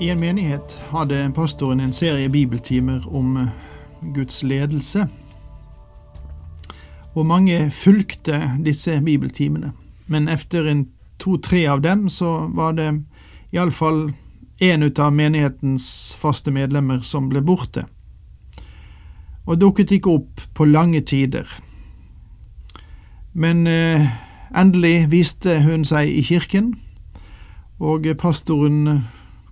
I en menighet hadde pastoren en serie bibeltimer om eh, Guds ledelse. Og mange fulgte disse bibeltimene. Men etter to-tre av dem så var det iallfall en ut av menighetens faste medlemmer som ble borte. Og dukket ikke opp på lange tider. Men eh, endelig viste hun seg i kirken, og pastoren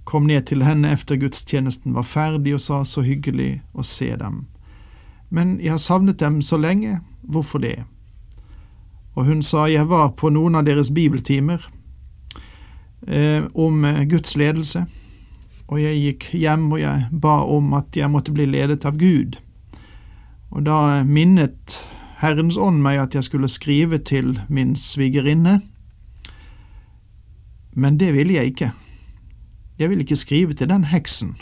kom ned til henne efter gudstjenesten var ferdig og sa så hyggelig å se dem. Men jeg har savnet dem så lenge, hvorfor det? Og hun sa jeg var på noen av deres bibeltimer eh, om Guds ledelse, og jeg gikk hjem og jeg ba om at jeg måtte bli ledet av Gud. Og da minnet Herrens ånd meg at jeg skulle skrive til min svigerinne, men det ville jeg ikke. Jeg vil ikke skrive til den heksen.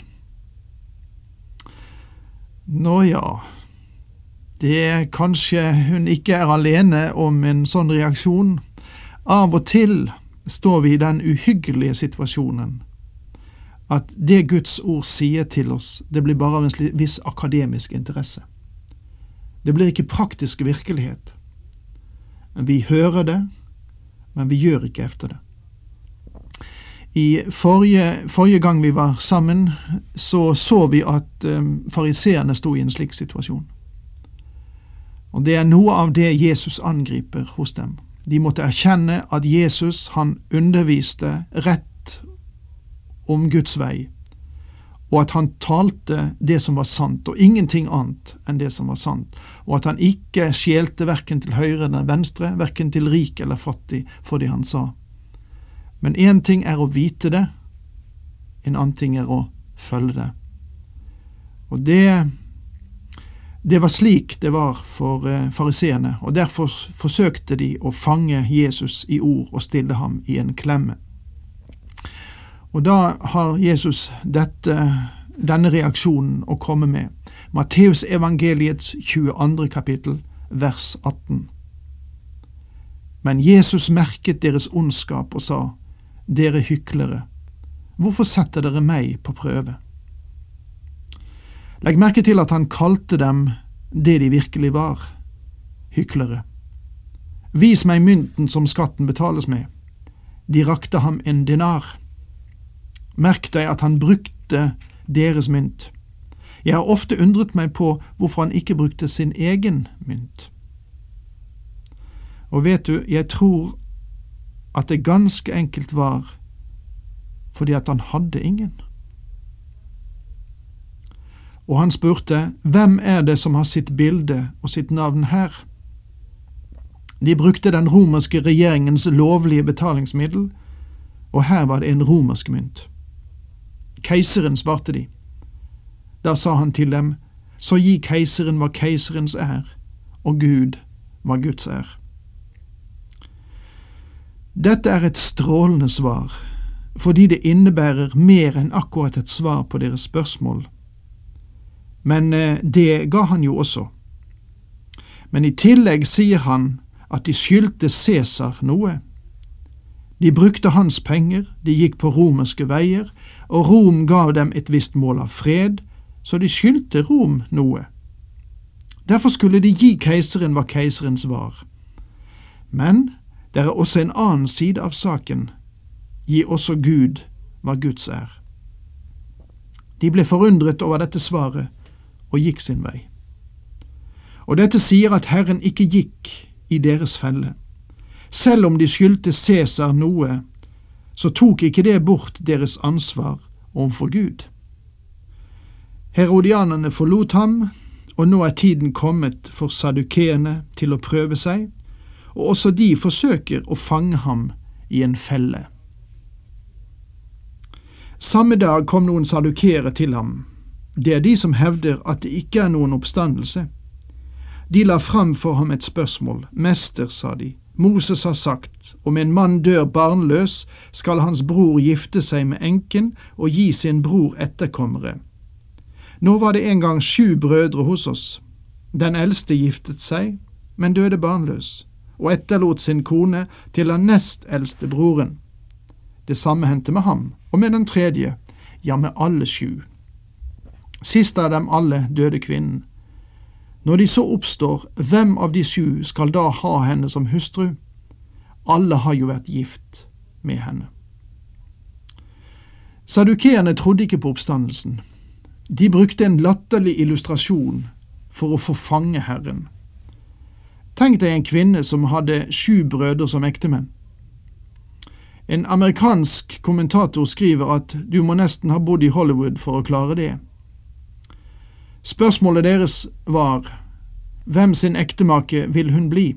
Nå ja, det er kanskje hun ikke er alene om en sånn reaksjon. Av og til står vi i den uhyggelige situasjonen at det Guds ord sier til oss, det blir bare av en viss akademisk interesse. Det blir ikke praktisk virkelighet. Vi hører det, men vi gjør ikke efter det. I forrige, forrige, gang vi var sammen, så så vi at um, fariseerne sto i en slik situasjon. Og det er noe av det Jesus angriper hos dem. De måtte erkjenne at Jesus, han underviste rett om Guds vei, og at han talte det som var sant, og ingenting annet enn det som var sant, og at han ikke skjelte verken til høyre eller venstre, verken til rik eller fattig, for det han sa. Men én ting er å vite det, en annen ting er å følge det. Og det, det var slik det var for eh, fariseerne, og derfor forsøkte de å fange Jesus i ord og stille ham i en klemme. Og da har Jesus dette, denne reaksjonen å komme med. Matteusevangeliets 22. kapittel, vers 18. Men Jesus merket deres ondskap og sa, dere hyklere, hvorfor setter dere meg på prøve? Legg merke til at han kalte dem det de virkelig var, hyklere. Vis meg mynten som skatten betales med. De rakte ham en dinar. Merk deg at han brukte deres mynt. Jeg har ofte undret meg på hvorfor han ikke brukte sin egen mynt. Og vet du, jeg tror at det ganske enkelt var fordi at han hadde ingen. Og han spurte, Hvem er det som har sitt bilde og sitt navn her? De brukte den romerske regjeringens lovlige betalingsmiddel, og her var det en romersk mynt. Keiseren, svarte de. Da sa han til dem, Så gi keiseren hva keiserens er, og Gud hva Guds er. Dette er et strålende svar, fordi det innebærer mer enn akkurat et svar på deres spørsmål. Men eh, det ga han jo også. Men i tillegg sier han at de skyldte Cæsar noe. De brukte hans penger, de gikk på romerske veier, og Rom gav dem et visst mål av fred, så de skyldte Rom noe. Derfor skulle de gi keiseren hva keiserens var. Men det er også en annen side av saken. Gi også Gud hva Guds er. De ble forundret over dette svaret og gikk sin vei. Og dette sier at Herren ikke gikk i deres felle. Selv om de skyldte Cæsar noe, så tok ikke det bort deres ansvar overfor Gud. Herodianerne forlot ham, og nå er tiden kommet for sadukeene til å prøve seg, og også de forsøker å fange ham i en felle. Samme dag kom noen sadukere til ham. Det er de som hevder at det ikke er noen oppstandelse. De la fram for ham et spørsmål. Mester, sa de, Moses har sagt, om en mann dør barnløs, skal hans bror gifte seg med enken og gi sin bror etterkommere. Nå var det en gang sju brødre hos oss. Den eldste giftet seg, men døde barnløs, og etterlot sin kone til den nest eldste broren. Det samme hendte med ham, og med den tredje, ja, med alle sju. Sist av dem alle døde kvinnen. Når de så oppstår, hvem av de sju skal da ha henne som hustru? Alle har jo vært gift med henne. Sadukeerne trodde ikke på oppstandelsen. De brukte en latterlig illustrasjon for å forfange Herren. Tenk deg en kvinne som hadde sju brødre som ektemenn. En amerikansk kommentator skriver at du må nesten ha bodd i Hollywood for å klare det. Spørsmålet deres var hvem sin ektemake vil hun bli?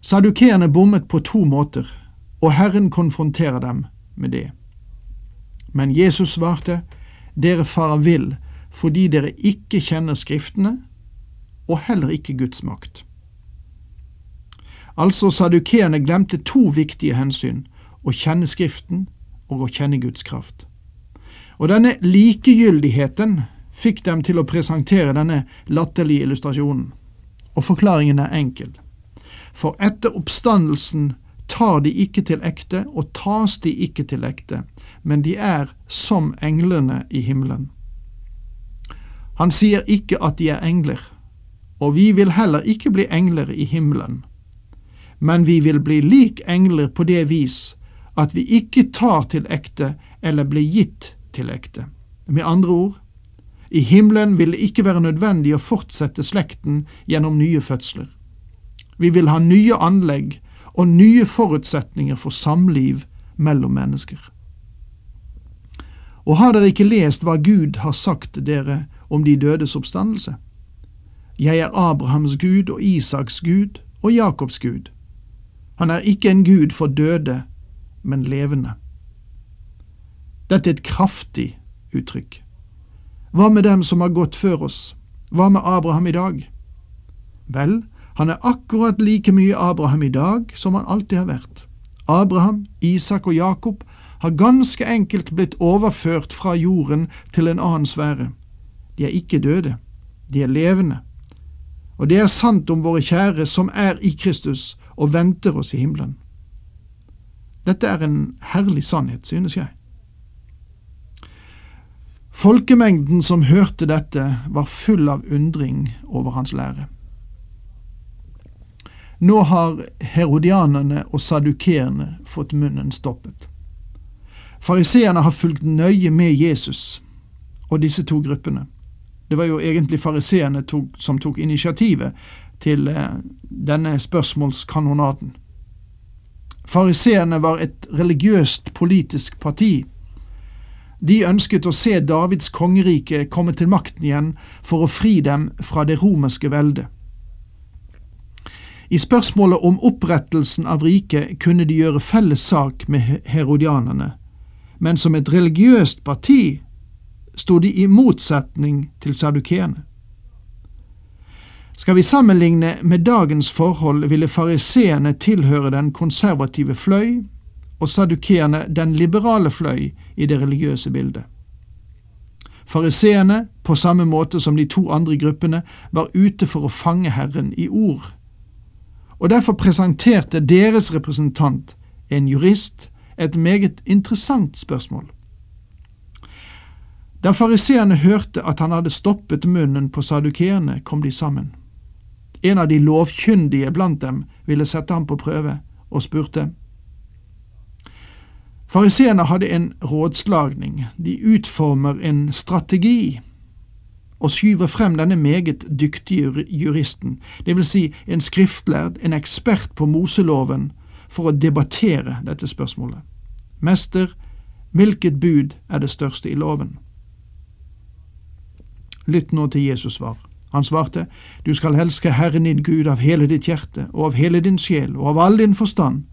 Sadukeerne bommet på to måter, og Herren konfronterer dem med det. Men Jesus svarte, dere farer vill fordi dere ikke kjenner Skriftene, og heller ikke Guds makt. Altså sadukeerne glemte to viktige hensyn, å kjenne Skriften og å kjenne Guds kraft. Og denne likegyldigheten fikk dem til å presentere denne latterlige illustrasjonen. Og forklaringen er enkel. For etter oppstandelsen tar de ikke til ekte, og tas de ikke til ekte, men de er som englene i himmelen. Han sier ikke at de er engler, og vi vil heller ikke bli engler i himmelen, men vi vil bli lik engler på det vis at vi ikke tar til ekte eller blir gitt til ekte. Med andre ord, i himmelen vil det ikke være nødvendig å fortsette slekten gjennom nye fødsler. Vi vil ha nye anlegg og nye forutsetninger for samliv mellom mennesker. Og har dere ikke lest hva Gud har sagt dere om de dødes oppstandelse? Jeg er Abrahams Gud og Isaks Gud og Jakobs Gud. Han er ikke en gud for døde, men levende. Dette er et kraftig uttrykk. Hva med dem som har gått før oss? Hva med Abraham i dag? Vel, han er akkurat like mye Abraham i dag som han alltid har vært. Abraham, Isak og Jakob har ganske enkelt blitt overført fra jorden til en annen sfære. De er ikke døde, de er levende. Og det er sant om våre kjære som er i Kristus og venter oss i himmelen. Dette er en herlig sannhet, synes jeg. Folkemengden som hørte dette, var full av undring over hans lære. Nå har herodianerne og sadukeerne fått munnen stoppet. Fariseerne har fulgt nøye med Jesus og disse to gruppene. Det var jo egentlig fariseerne som tok initiativet til eh, denne spørsmålskanonaden. Fariseerne var et religiøst politisk parti. De ønsket å se Davids kongerike komme til makten igjen for å fri dem fra det romerske veldet. I spørsmålet om opprettelsen av riket kunne de gjøre felles sak med herodianerne, men som et religiøst parti sto de i motsetning til sadukeerne. Skal vi sammenligne med dagens forhold, ville fariseerne tilhøre den konservative fløy og sadukeerne den liberale fløy i det religiøse bildet. Fariseerne, på samme måte som de to andre gruppene, var ute for å fange Herren i ord, og derfor presenterte deres representant, en jurist, et meget interessant spørsmål. Da fariseerne hørte at han hadde stoppet munnen på sadukeerne, kom de sammen. En av de lovkyndige blant dem ville sette ham på prøve, og spurte. Fariseerne hadde en rådslagning, de utformer en strategi og skyver frem denne meget dyktige juristen, det vil si en skriftlærd, en ekspert på Moseloven, for å debattere dette spørsmålet. Mester, hvilket bud er det største i loven? Lytt nå til Jesus svar. Han svarte, Du skal elske Herren din Gud av hele ditt hjerte og av hele din sjel og av all din forstand.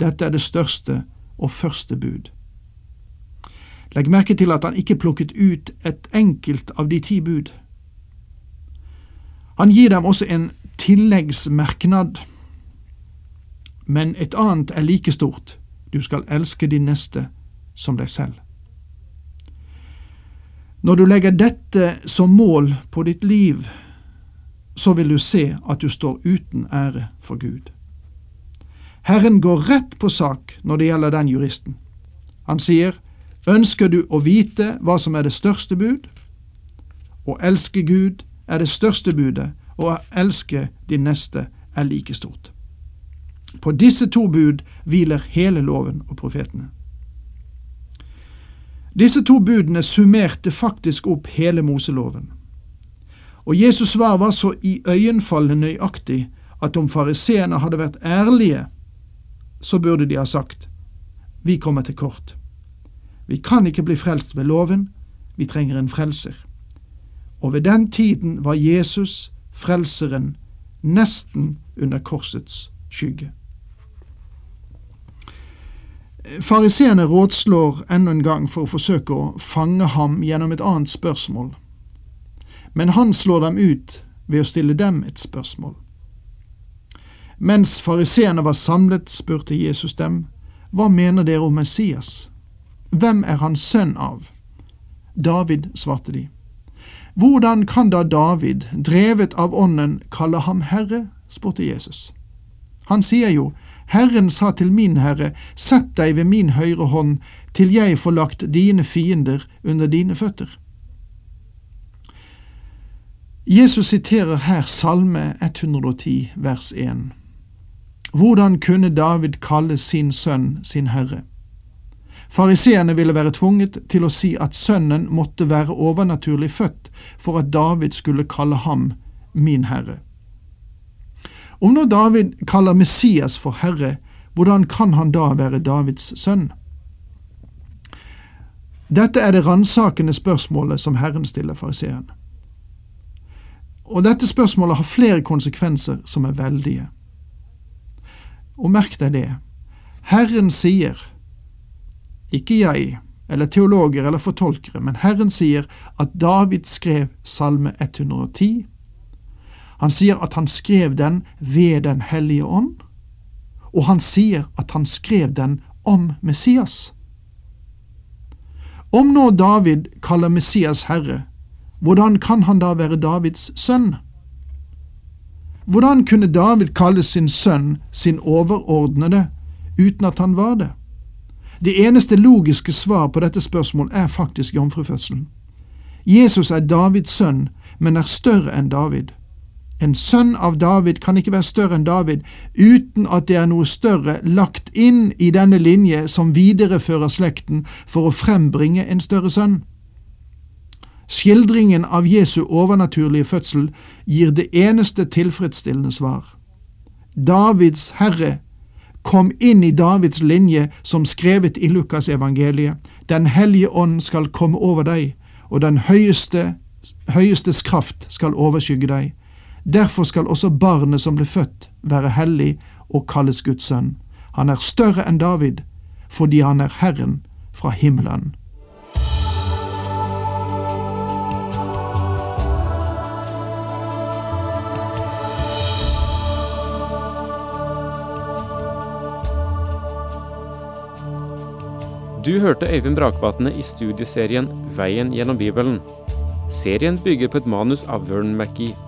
Dette er det største og første bud. Legg merke til at han ikke plukket ut et enkelt av de ti bud. Han gir dem også en tilleggsmerknad, men et annet er like stort. Du skal elske din neste som deg selv. Når du legger dette som mål på ditt liv, så vil du se at du står uten ære for Gud. Herren går rett på sak når det gjelder den juristen. Han sier, Ønsker du å vite hva som er det største bud? Å elske Gud er det største budet, og å elske din neste er like stort. På disse to bud hviler hele loven og profetene. Disse to budene summerte faktisk opp hele Moseloven. Og Jesus' svar var så iøynefallende nøyaktig at om fariseerne hadde vært ærlige, så burde de ha sagt, vi kommer til kort. Vi kan ikke bli frelst ved loven, vi trenger en frelser. Og ved den tiden var Jesus, frelseren, nesten under korsets skygge. Fariseerne rådslår enda en gang for å forsøke å fange ham gjennom et annet spørsmål, men han slår dem ut ved å stille dem et spørsmål. Mens fariseerne var samlet, spurte Jesus dem, Hva mener dere om Messias? Hvem er han sønn av? David, svarte de. Hvordan kan da David, drevet av Ånden, kalle ham Herre? spurte Jesus. Han sier jo, Herren sa til min Herre, sett deg ved min høyre hånd, til jeg får lagt dine fiender under dine føtter. Jesus siterer her Salme 110, vers 1. Hvordan kunne David kalle sin sønn sin herre? Fariseerne ville være tvunget til å si at sønnen måtte være overnaturlig født for at David skulle kalle ham min herre. Om nå David kaller Messias for herre, hvordan kan han da være Davids sønn? Dette er det ransakende spørsmålet som Herren stiller fariseeren. Og dette spørsmålet har flere konsekvenser som er veldige. Og merk deg det. Herren sier, ikke jeg, eller teologer eller fortolkere, men Herren sier at David skrev Salme 110. Han sier at han skrev den ved Den hellige ånd, og han sier at han skrev den om Messias. Om nå David kaller Messias herre, hvordan kan han da være Davids sønn? Hvordan kunne David kalle sin sønn sin overordnede uten at han var det? Det eneste logiske svar på dette spørsmålet er faktisk jomfrufødselen. Jesus er Davids sønn, men er større enn David. En sønn av David kan ikke være større enn David uten at det er noe større lagt inn i denne linje som viderefører slekten for å frembringe en større sønn. Skildringen av Jesu overnaturlige fødsel gir det eneste tilfredsstillende svar. Davids herre kom inn i Davids linje som skrevet i Lukas evangeliet. Den hellige ånd skal komme over deg, og den høyeste, høyestes kraft skal overskygge deg. Derfor skal også barnet som ble født, være hellig og kalles Guds sønn. Han er større enn David, fordi han er Herren fra himmelen. Du hørte Øyvind Brakvatne i studieserien Veien gjennom Bibelen. Serien bygger på et manus av Vern McGee.